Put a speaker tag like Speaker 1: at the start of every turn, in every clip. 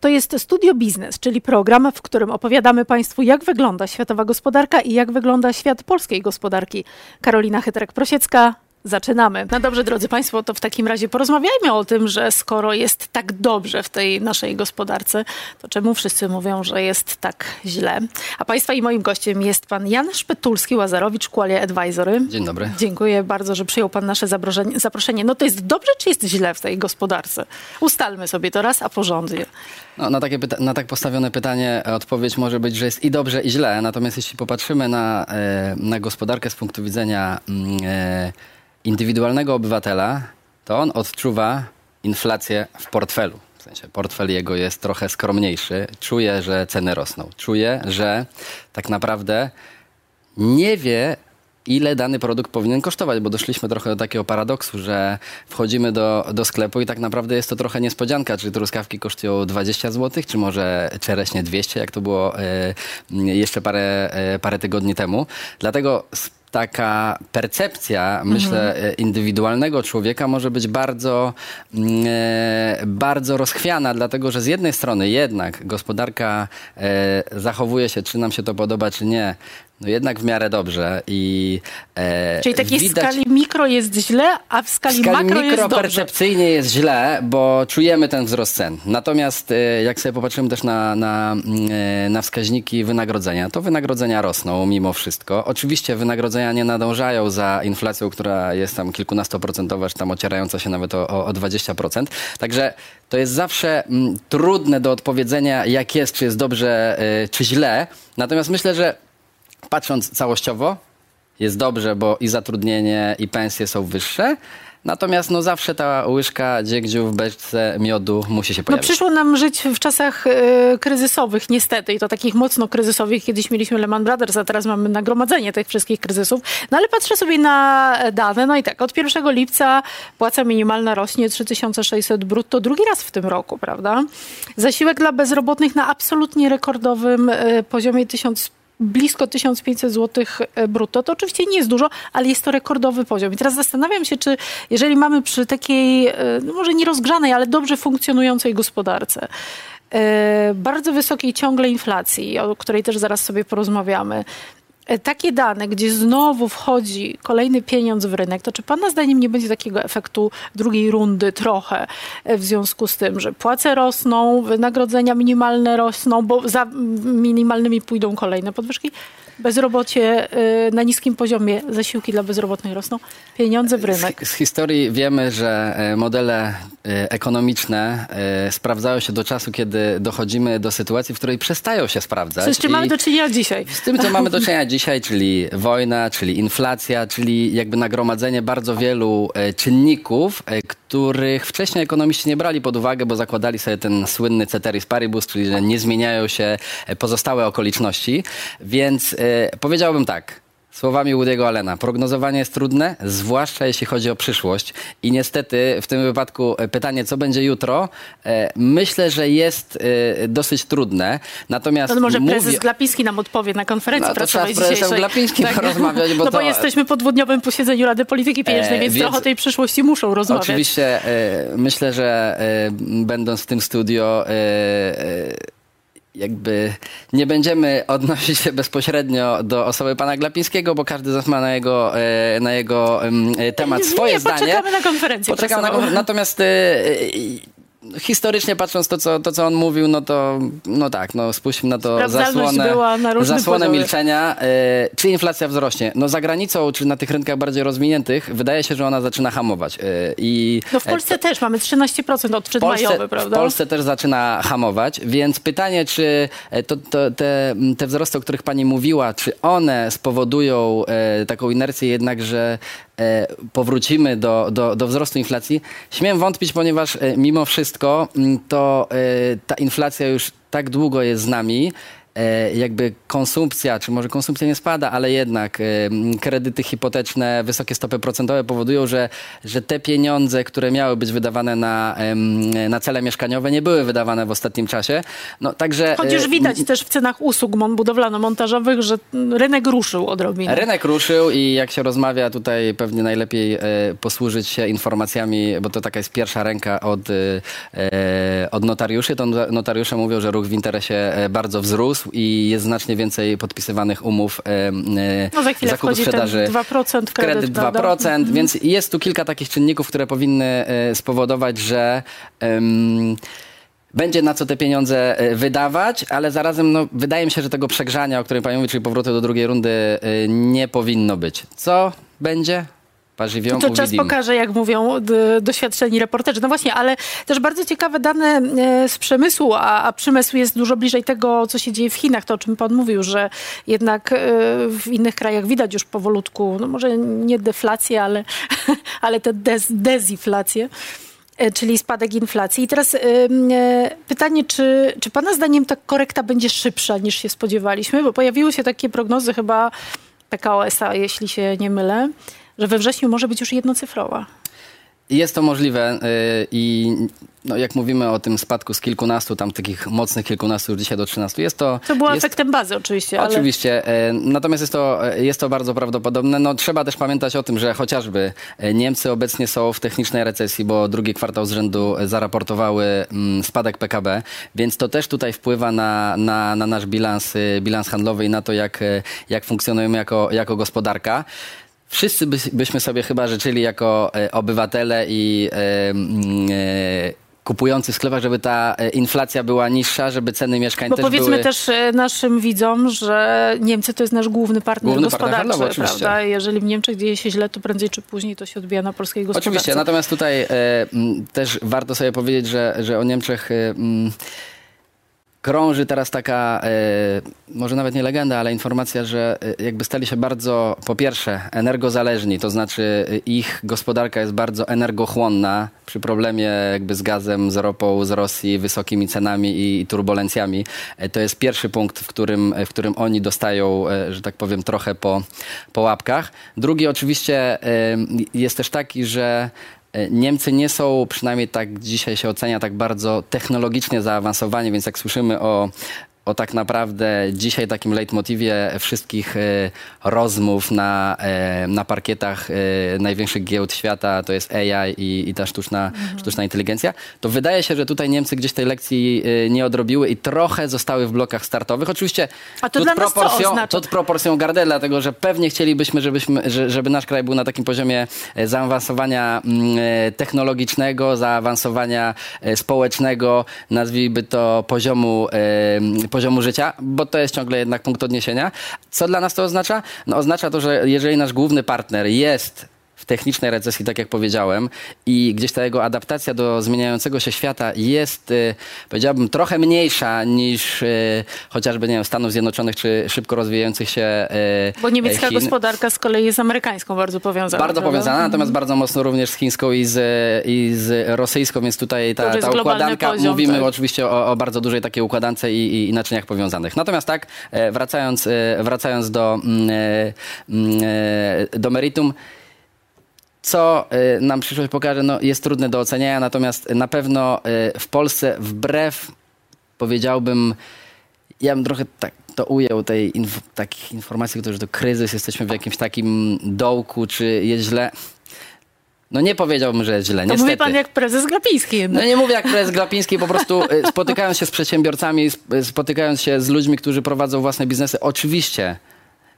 Speaker 1: To jest Studio Biznes, czyli program, w którym opowiadamy Państwu, jak wygląda światowa gospodarka i jak wygląda świat polskiej gospodarki. Karolina Chytrek-Prosiecka, Zaczynamy. No dobrze, drodzy Państwo, to w takim razie porozmawiajmy o tym, że skoro jest tak dobrze w tej naszej gospodarce, to czemu wszyscy mówią, że jest tak źle? A Państwa i moim gościem jest Pan Jan Szpetulski-Łazarowicz, Qualia Advisory.
Speaker 2: Dzień dobry.
Speaker 1: Dziękuję bardzo, że przyjął Pan nasze zaproszenie. No to jest dobrze, czy jest źle w tej gospodarce? Ustalmy sobie to raz, a porządnie.
Speaker 2: No, na, takie na tak postawione pytanie odpowiedź może być, że jest i dobrze, i źle. Natomiast jeśli popatrzymy na, e, na gospodarkę z punktu widzenia mm, e, indywidualnego obywatela, to on odczuwa inflację w portfelu. W sensie portfel jego jest trochę skromniejszy. Czuje, że ceny rosną. Czuje, że tak naprawdę nie wie, ile dany produkt powinien kosztować, bo doszliśmy trochę do takiego paradoksu, że wchodzimy do, do sklepu i tak naprawdę jest to trochę niespodzianka, czy truskawki kosztują 20 zł, czy może czereśnie 200, jak to było e, jeszcze parę, e, parę tygodni temu. Dlatego taka percepcja, myślę, mhm. indywidualnego człowieka może być bardzo, mm, e, bardzo rozchwiana, dlatego że z jednej strony jednak gospodarka e, zachowuje się, czy nam się to podoba, czy nie, no jednak w miarę dobrze i
Speaker 1: e, Czyli takiej widać, skali mikro jest źle, a w skali,
Speaker 2: w skali
Speaker 1: makro
Speaker 2: mikro percepcyjnie jest źle, bo czujemy ten wzrost cen. Natomiast e, jak sobie popatrzymy też na, na, e, na wskaźniki wynagrodzenia, to wynagrodzenia rosną mimo wszystko. Oczywiście wynagrodzenia nie nadążają za inflacją, która jest tam kilkunastoprocentowa, czy tam ocierająca się nawet o, o, o 20%. Także to jest zawsze m, mm, trudne do odpowiedzenia, jak jest, czy jest dobrze, e, czy źle. Natomiast myślę, że patrząc całościowo, jest dobrze, bo i zatrudnienie, i pensje są wyższe. Natomiast no zawsze ta łyżka dziegdziu w beczce miodu musi się no, pojawić.
Speaker 1: No przyszło nam żyć w czasach y, kryzysowych niestety i to takich mocno kryzysowych. Kiedyś mieliśmy Lehman Brothers, a teraz mamy nagromadzenie tych wszystkich kryzysów. No ale patrzę sobie na dane, no i tak, od 1 lipca płaca minimalna rośnie 3600 brutto drugi raz w tym roku, prawda? Zasiłek dla bezrobotnych na absolutnie rekordowym y, poziomie 1500 blisko 1500 zł e, brutto. To oczywiście nie jest dużo, ale jest to rekordowy poziom. I teraz zastanawiam się, czy jeżeli mamy przy takiej, e, no może nie rozgrzanej, ale dobrze funkcjonującej gospodarce, e, bardzo wysokiej ciągle inflacji, o której też zaraz sobie porozmawiamy, takie dane, gdzie znowu wchodzi kolejny pieniądz w rynek, to czy Pana zdaniem nie będzie takiego efektu drugiej rundy trochę e, w związku z tym, że płace rosną, wynagrodzenia minimalne rosną, bo za minimalnymi pójdą kolejne podwyżki? Bezrobocie y, na niskim poziomie, zasiłki dla bezrobotnych rosną, pieniądze w rynek.
Speaker 2: Z, z historii wiemy, że e, modele e, ekonomiczne e, sprawdzają się do czasu, kiedy dochodzimy do sytuacji, w której przestają się sprawdzać.
Speaker 1: Z czym mamy do czynienia dzisiaj.
Speaker 2: Z tym, co mamy do czynienia dzisiaj, czyli wojna, czyli inflacja, czyli jakby nagromadzenie bardzo wielu czynników, których wcześniej ekonomiści nie brali pod uwagę, bo zakładali sobie ten słynny ceteris paribus, czyli że nie zmieniają się pozostałe okoliczności. Więc powiedziałbym tak. Słowami Woody'ego Allena, prognozowanie jest trudne, zwłaszcza jeśli chodzi o przyszłość. I niestety w tym wypadku e, pytanie, co będzie jutro, e, myślę, że jest e, dosyć trudne. Natomiast
Speaker 1: to może prezes Glapiński nam odpowie na konferencji no, prasowej
Speaker 2: dzisiejszej. Prezesem Glapińskim tak. porozmawiać.
Speaker 1: Bo
Speaker 2: no
Speaker 1: bo to... jesteśmy po dwudniowym posiedzeniu Rady Polityki Pieniężnej, e, więc, więc trochę o tej przyszłości muszą rozmawiać.
Speaker 2: Oczywiście e, myślę, że e, będąc w tym studio jakby nie będziemy odnosić się bezpośrednio do osoby pana Glapińskiego, bo każdy z nas ma na jego, e, na jego temat swoje
Speaker 1: nie,
Speaker 2: zdanie.
Speaker 1: Poczekamy na konferencję.
Speaker 2: Poczekam na, natomiast e, historycznie patrząc to co, to, co on mówił, no to no tak, no spójrzmy na to zasłonę,
Speaker 1: na
Speaker 2: zasłonę milczenia. E, czy inflacja wzrośnie? No za granicą, czy na tych rynkach bardziej rozwiniętych, wydaje się, że ona zaczyna hamować. E,
Speaker 1: I, no w Polsce e, też mamy 13% odczyt Polsce, majowy, prawda?
Speaker 2: W Polsce też zaczyna hamować, więc pytanie, czy to, to, te, te wzrosty, o których pani mówiła, czy one spowodują taką inercję jednak, że E, powrócimy do, do, do wzrostu inflacji. Śmiem wątpić, ponieważ e, mimo wszystko mm, to e, ta inflacja już tak długo jest z nami, e, jakby konsumpcja, czy może konsumpcja nie spada, ale jednak e, kredyty hipoteczne, wysokie stopy procentowe powodują, że, że te pieniądze, które miały być wydawane na, na cele mieszkaniowe, nie były wydawane w ostatnim czasie. No, także,
Speaker 1: Chociaż widać też w cenach usług budowlano-montażowych, że rynek ruszył odrobinę.
Speaker 2: Rynek ruszył i jak się rozmawia tutaj pewnie najlepiej posłużyć się informacjami, bo to taka jest pierwsza ręka od, od notariuszy, to notariusze mówią, że ruch w interesie e, bardzo wzrósł i jest znacznie więcej podpisywanych umów e, e,
Speaker 1: no za zakupu sprzedaży. 2% kredyt,
Speaker 2: kredyt 2%, mhm. więc jest tu kilka takich czynników, które powinny spowodować, że um, będzie na co te pieniądze wydawać, ale zarazem no, wydaje mi się, że tego przegrzania, o którym pani mówi, czyli powrotu do drugiej rundy, nie powinno być. Co będzie?
Speaker 1: To czas pokaże, jak mówią doświadczeni reporterzy. No właśnie, ale też bardzo ciekawe dane e, z przemysłu, a, a przemysł jest dużo bliżej tego, co się dzieje w Chinach, to o czym pan mówił, że jednak e, w innych krajach widać już powolutku, no może nie deflację, ale, ale te dez, dezinflację e, czyli spadek inflacji. I teraz pytanie, czy, czy Pana zdaniem ta korekta będzie szybsza niż się spodziewaliśmy? Bo pojawiły się takie prognozy chyba PKO SA, jeśli się nie mylę, że we wrześniu może być już jednocyfrowa.
Speaker 2: Jest to możliwe y, i no, jak mówimy o tym spadku z kilkunastu, tam takich mocnych kilkunastu już dzisiaj do 13, jest to...
Speaker 1: To było
Speaker 2: jest,
Speaker 1: efektem bazy oczywiście.
Speaker 2: Oczywiście, ale... natomiast jest to, jest to bardzo prawdopodobne. No, trzeba też pamiętać o tym, że chociażby e, Niemcy obecnie są w technicznej recesji, bo drugi kwartał z rzędu zaraportowały mm, spadek PKB, więc to też tutaj wpływa na, na, na nasz bilans, y, bilans handlowy i na to, jak, jak funkcjonujemy jako, jako gospodarka wszyscy by, byśmy sobie chyba życzyli jako e, obywatele i e, e, kupujący w sklepach, żeby ta inflacja była niższa, żeby ceny mieszkań
Speaker 1: Bo
Speaker 2: też
Speaker 1: powiedzmy
Speaker 2: były...
Speaker 1: też naszym widzom, że Niemcy to jest nasz główny partner główny gospodarczy, partner handlowy, prawda? Jeżeli w Niemczech dzieje się źle, to prędzej czy później to się odbija na polskiej gospodarce.
Speaker 2: Oczywiście, natomiast tutaj też warto sobie powiedzieć, że, że o Niemczech... krąży teraz taka, e, może nawet nie legenda, ale informacja, że e, jakby stali się bardzo, po pierwsze, energozależni, to znaczy e, ich gospodarka jest bardzo energochłonna przy problemie jakby z gazem, z ropą z Rosji, wysokimi cenami i, turbulencjami. To jest pierwszy punkt, w którym, w którym oni dostają, że tak powiem, trochę po, po łapkach. Drugi oczywiście jest też taki, że Niemcy nie są, przynajmniej tak dzisiaj się ocenia, tak bardzo technologicznie zaawansowani, więc jak słyszymy o o tak naprawdę dzisiaj takim leitmotivie wszystkich e, rozmów na, e, na parkietach e, największych giełd świata to jest AI i, i ta sztuczna, mhm. sztuczna inteligencja, to wydaje się, że tutaj Niemcy gdzieś tej lekcji nie odrobiły i trochę zostały w blokach startowych. Oczywiście
Speaker 1: A to dla proporcją,
Speaker 2: to proporcją gardę, dlatego że pewnie chcielibyśmy, żebyśmy, żeby nasz kraj był na takim poziomie zaawansowania mm, technologicznego, zaawansowania społecznego, nazwijmy to poziomu, poziomu poziomu życia, bo to jest ciągle jednak punkt odniesienia. Co dla nas to oznacza? No oznacza to, że jeżeli nasz główny partner jest w technicznej recesji, tak jak powiedziałem, i gdzieś ta jego adaptacja do zmieniającego się świata jest, y, powiedziałbym, trochę mniejsza niż y, chociażby, nie wiem, Stanów Zjednoczonych czy szybko rozwijających się
Speaker 1: y, Bo niemiecka Chin. gospodarka z kolei jest amerykańską bardzo powiązana.
Speaker 2: Bardzo prawda? powiązana, natomiast mhm. bardzo mocno również z chińską i z, i z rosyjską, więc tutaj ta, ta układanka, poziom, mówimy tak. oczywiście o, o, bardzo dużej takiej układance i, i, i naczyniach powiązanych. Natomiast tak, e, wracając, e, wracając do, mm, e, mm, do meritum, co y, nam przyszłość pokaże, no, jest trudne do oceniania, natomiast na pewno y, w Polsce wbrew, powiedziałbym, ja bym trochę tak to ujął tej inf takich informacji, które to kryzys, jesteśmy w jakimś takim dołku, czy jest źle. No nie powiedziałbym, że jest źle, to niestety.
Speaker 1: mówi pan jak prezes Glapiński.
Speaker 2: Jednak. No nie mówię jak prezes Glapiński, po prostu y, spotykając się z przedsiębiorcami, spotykając się z ludźmi, którzy prowadzą własne biznesy, oczywiście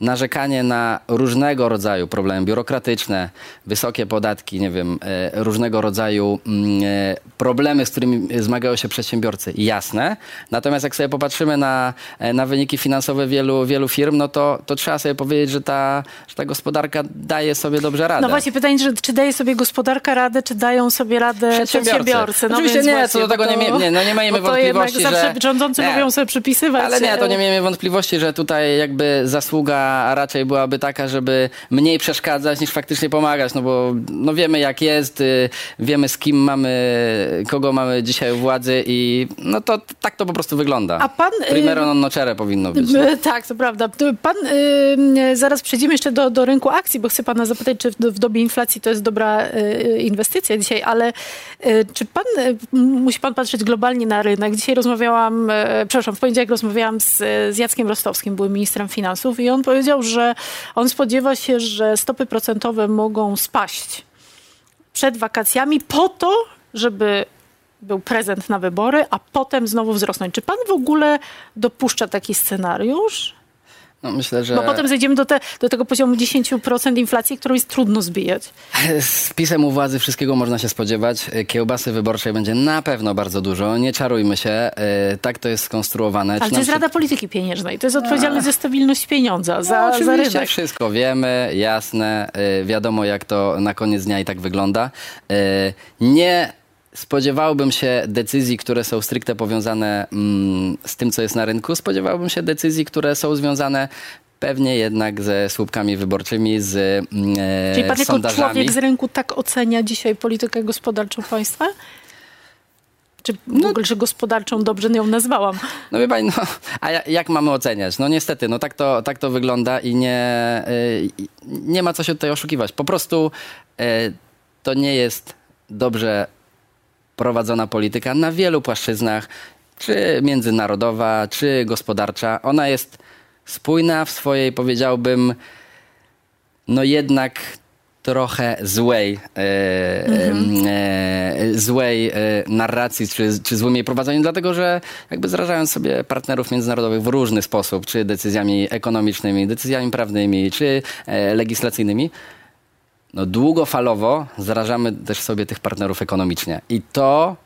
Speaker 2: narzekanie na różnego rodzaju problemy biurokratyczne, wysokie podatki, nie wiem, e, różnego rodzaju mm, e, problemy, z którymi zmagają się przedsiębiorcy, jasne. Natomiast jak sobie popatrzymy na, e, na wyniki finansowe wielu, wielu firm, no to, to trzeba sobie powiedzieć, że ta, że ta gospodarka daje sobie dobrze radę.
Speaker 1: No właśnie pytanie, że, czy daje sobie gospodarka radę, czy dają sobie radę przedsiębiorcy? przedsiębiorcy?
Speaker 2: No Oczywiście nie, co do tego nie, nie, no nie mamy wątpliwości,
Speaker 1: że... Zawsze rządzący nie, lubią sobie przypisywać.
Speaker 2: Ale nie, to nie miejmy wątpliwości, że tutaj jakby zasługa raczej byłaby taka, żeby mniej przeszkadzać niż faktycznie pomagać, no bo no wiemy jak jest, y, wiemy z kim mamy, kogo mamy dzisiaj u władzy i no to tak to po prostu wygląda.
Speaker 1: A pan...
Speaker 2: Primero non nocere powinno być.
Speaker 1: Y, tak, to prawda. Pan, y, zaraz przejdziemy jeszcze do, do rynku akcji, bo chcę pana zapytać, czy w, dobie inflacji to jest dobra y, inwestycja dzisiaj, ale y, czy pan, y, musi pan patrzeć globalnie na rynek? Dzisiaj rozmawiałam, przepraszam, w poniedziałek rozmawiałam z, z Jackiem Rostowskim, byłym ministrem finansów i on powiedział, że on spodziewa się, że stopy procentowe mogą spaść przed wakacjami po to, żeby był prezent na wybory, a potem znowu wzrosnąć. Czy pan w ogóle dopuszcza taki scenariusz?
Speaker 2: No, myślę, że...
Speaker 1: Bo potem zejdziemy do, te, do tego poziomu 10% inflacji, którą jest trudno zbijać.
Speaker 2: Z pisem u władzy wszystkiego można się spodziewać. Kiełbasy wyborczej będzie na pewno bardzo dużo. Nie czarujmy się. E, tak to jest skonstruowane.
Speaker 1: Ale to jest. Rada Polityki Pieniężnej. To jest odpowiedzialność za stabilność pieniądza, za,
Speaker 2: no,
Speaker 1: za rynek.
Speaker 2: wszystko wiemy, jasne. E, wiadomo, jak to na koniec dnia i tak wygląda. E, nie spodziewałbym się decyzji, które są stricte powiązane mm, z tym, co jest na rynku. Spodziewałbym się decyzji, które są związane pewnie jednak ze słupkami wyborczymi, z mm,
Speaker 1: e, Czyli pan jako człowiek z rynku tak ocenia dzisiaj politykę gospodarczą państwa? Czy w no, ogóle, że gospodarczą dobrze ją nazwałam?
Speaker 2: No wie pani, no, a jak mamy oceniać? No niestety, no tak to, tak to wygląda i nie, y, nie ma co się tutaj oszukiwać. Po prostu y, to nie jest dobrze prowadzona polityka na wielu płaszczyznach, czy międzynarodowa, czy gospodarcza. Ona jest spójna w swojej, powiedziałbym, no jednak trochę złej, e, mhm. e, złej e, narracji, czy, czy złym jej prowadzeniu, dlatego że jakby zrażając sobie partnerów międzynarodowych w różny sposób, czy decyzjami ekonomicznymi, decyzjami prawnymi, czy e, legislacyjnymi, no długofalowo zarażamy też sobie tych partnerów ekonomicznie. I to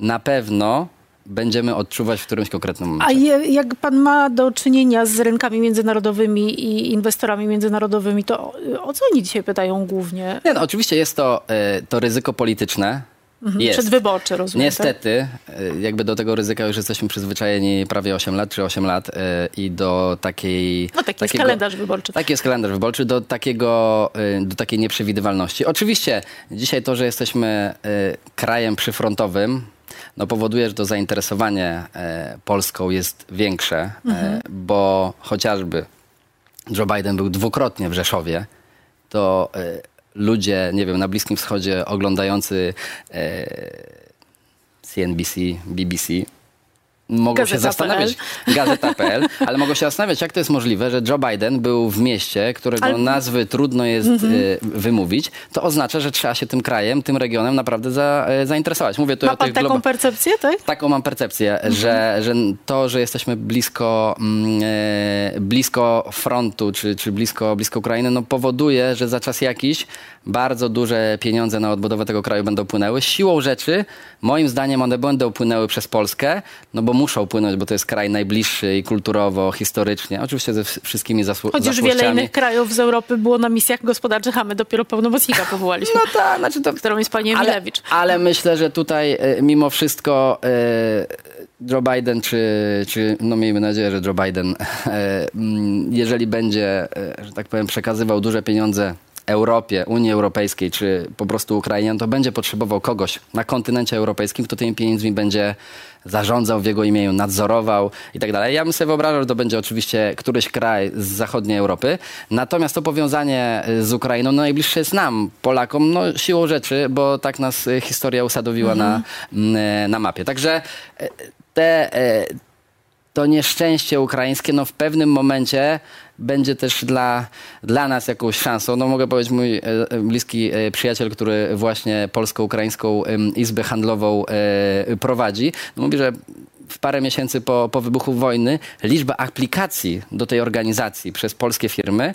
Speaker 2: na pewno będziemy odczuwać w którymś konkretnym momencie.
Speaker 1: A je, jak pan ma do czynienia z rynkami międzynarodowymi i inwestorami międzynarodowymi, to o co oni dzisiaj pytają głównie?
Speaker 2: Nie, no, oczywiście jest to, e, to ryzyko polityczne,
Speaker 1: Mhm, jest. Przedwyborczy, rozumiem.
Speaker 2: Niestety, tak? jakby do tego ryzyka już jesteśmy przyzwyczajeni prawie 8 lat czy 8 lat e, i do takiej...
Speaker 1: No taki takiego, jest kalendarz wyborczy.
Speaker 2: Taki jest kalendarz wyborczy, do, takiego, e, do takiej nieprzewidywalności. Oczywiście dzisiaj to, że jesteśmy krajem przyfrontowym, no powoduje, że to zainteresowanie Polską jest większe, mhm. bo chociażby Joe Biden był dwukrotnie w Rzeszowie, to ludzie, nie wiem, na Bliskim Wschodzie oglądający e, CNBC, BBC, mogą Gazeta. się zastanawiać, gazeta.pl, ale mogą się zastanawiać, jak to jest możliwe, że Joe Biden był w mieście, którego ale... nazwy trudno jest mm -hmm. wymówić. To oznacza, że trzeba się tym krajem, tym regionem naprawdę za, e, zainteresować.
Speaker 1: Mówię tu Ma o pan taką percepcję, tak?
Speaker 2: Taką mam percepcję, mm -hmm. że, że to, że jesteśmy blisko, mm, blisko frontu, czy, czy blisko, blisko Ukrainy, no powoduje, że za czas jakiś bardzo duże pieniądze na odbudowę tego kraju będą płynęły. Siłą rzeczy, moim zdaniem, one będą płynęły przez Polskę, no bo muszą płynąć, bo to jest kraj najbliższy i kulturowo, historycznie. Oczywiście ze wszystkimi zasłu-
Speaker 1: Choć już wiele innych krajów z Europy było na misjach gospodarczych, a my dopiero pełnomocnika powołaliśmy.
Speaker 2: No tak, znaczy to...
Speaker 1: Którą jest pani Emilewicz.
Speaker 2: Ale, ale myślę, że tutaj e, mimo wszystko e, Joe Biden, czy, czy no miejmy nadzieję, że Joe Biden, e, jeżeli będzie, że tak powiem, przekazywał duże pieniądze Europie, Unii Europejskiej, czy po prostu Ukrainie, to będzie potrzebował kogoś na kontynencie europejskim, kto tymi pieniędzmi będzie zarządzał w jego imieniu, nadzorował i tak dalej. Ja bym sobie wyobrażał, że to będzie oczywiście któryś kraj z zachodniej Europy. Natomiast to powiązanie z Ukrainą no, najbliższe jest nam, Polakom, no siłą rzeczy, bo tak nas historia usadowiła mhm. na, mm, na mapie. Także e, te, e, to nieszczęście ukraińskie no, w pewnym momencie będzie też dla, dla nas jakąś szansą. No mogę powiedzieć, mój e, e, bliski e, przyjaciel, który właśnie polsko-ukraińską izbę handlową prowadzi, no mówi, że w parę miesięcy po, po wybuchu wojny liczba aplikacji do tej organizacji przez polskie firmy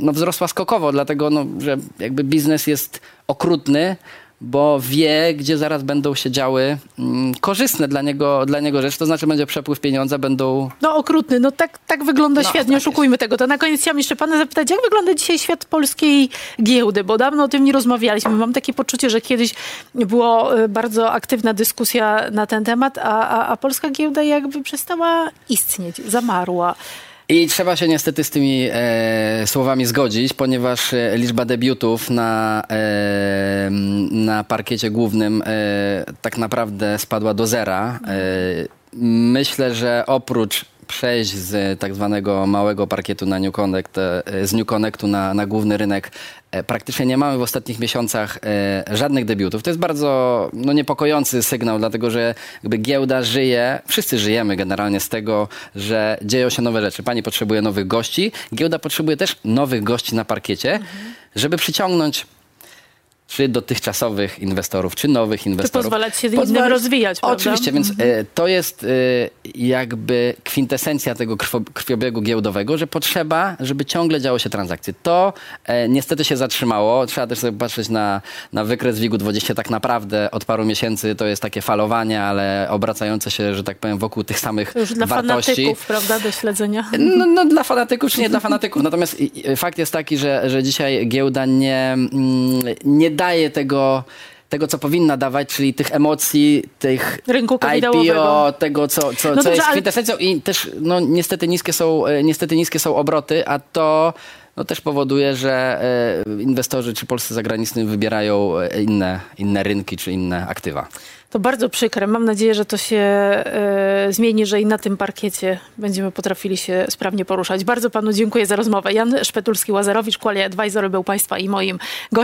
Speaker 2: no, wzrosła skokowo, dlatego no, że jakby biznes jest okrutny, bo wie, gdzie zaraz będą się działy mm, korzystne dla niego, dla niego rzeczy, to znaczy będzie przepływ pieniądza, będą...
Speaker 1: No okrutny, no tak, tak wygląda no, świat, nie tak oszukujmy jest. tego. To na koniec chciałam jeszcze pana zapytać, jak wygląda dzisiaj świat polskiej giełdy, bo dawno o tym nie rozmawialiśmy. Mam takie poczucie, że kiedyś była e, bardzo aktywna dyskusja na ten temat, a, a, a polska giełda jakby przestała istnieć, zamarła.
Speaker 2: I trzeba się niestety z tymi e, słowami zgodzić, ponieważ e, liczba debiutów na, e, na parkiecie głównym e, tak naprawdę spadła do zera. E, myślę, że oprócz przejść z tak zwanego małego parkietu na New Connect, e, z New Connectu na, na główny rynek, e, praktycznie nie mamy w ostatnich miesiącach e, żadnych debiutów. To jest bardzo no, niepokojący sygnał, dlatego że jakby giełda żyje, wszyscy żyjemy generalnie z tego, że dzieją się nowe rzeczy. Pani potrzebuje nowych gości, giełda potrzebuje też nowych gości na parkiecie, żeby przyciągnąć czy dotychczasowych inwestorów, czy nowych inwestorów.
Speaker 1: pozwalać się innym rozwijać, prawda?
Speaker 2: Oczywiście, więc e, to jest e, jakby kwintesencja tego krwo, krwiobiegu giełdowego, że potrzeba, żeby ciągle działo się transakcje. To e, niestety się zatrzymało. Trzeba też sobie patrzeć na, na wykres WIG-20. Tak naprawdę od paru miesięcy to jest takie falowanie, ale obracające się, że tak powiem, wokół tych samych
Speaker 1: To już dla
Speaker 2: wartości.
Speaker 1: fanatyków, prawda, do śledzenia.
Speaker 2: No, no dla fanatyków czy nie dla fanatyków. Natomiast fakt jest taki, że, że dzisiaj giełda nie, mm, nie daje tego, tego, co powinna dawać, czyli tych emocji, tych
Speaker 1: Rynku
Speaker 2: IPO, tego, co, co,
Speaker 1: No
Speaker 2: co
Speaker 1: dobrze,
Speaker 2: jest
Speaker 1: ale-
Speaker 2: kwintesencją i też no, niestety, niskie są, e, niestety niskie są obroty, a to no, też powoduje, że e, inwestorzy czy polscy zagraniczni wybierają e, inne, inne rynki czy inne aktywa.
Speaker 1: To bardzo przykre. Mam nadzieję, że to się zmieni, że i na tym parkiecie będziemy potrafili się sprawnie poruszać. Bardzo panu dziękuję za rozmowę. Jan Szpetulski-Łazarowicz, Qualia Advisory był państwa i moim gościem.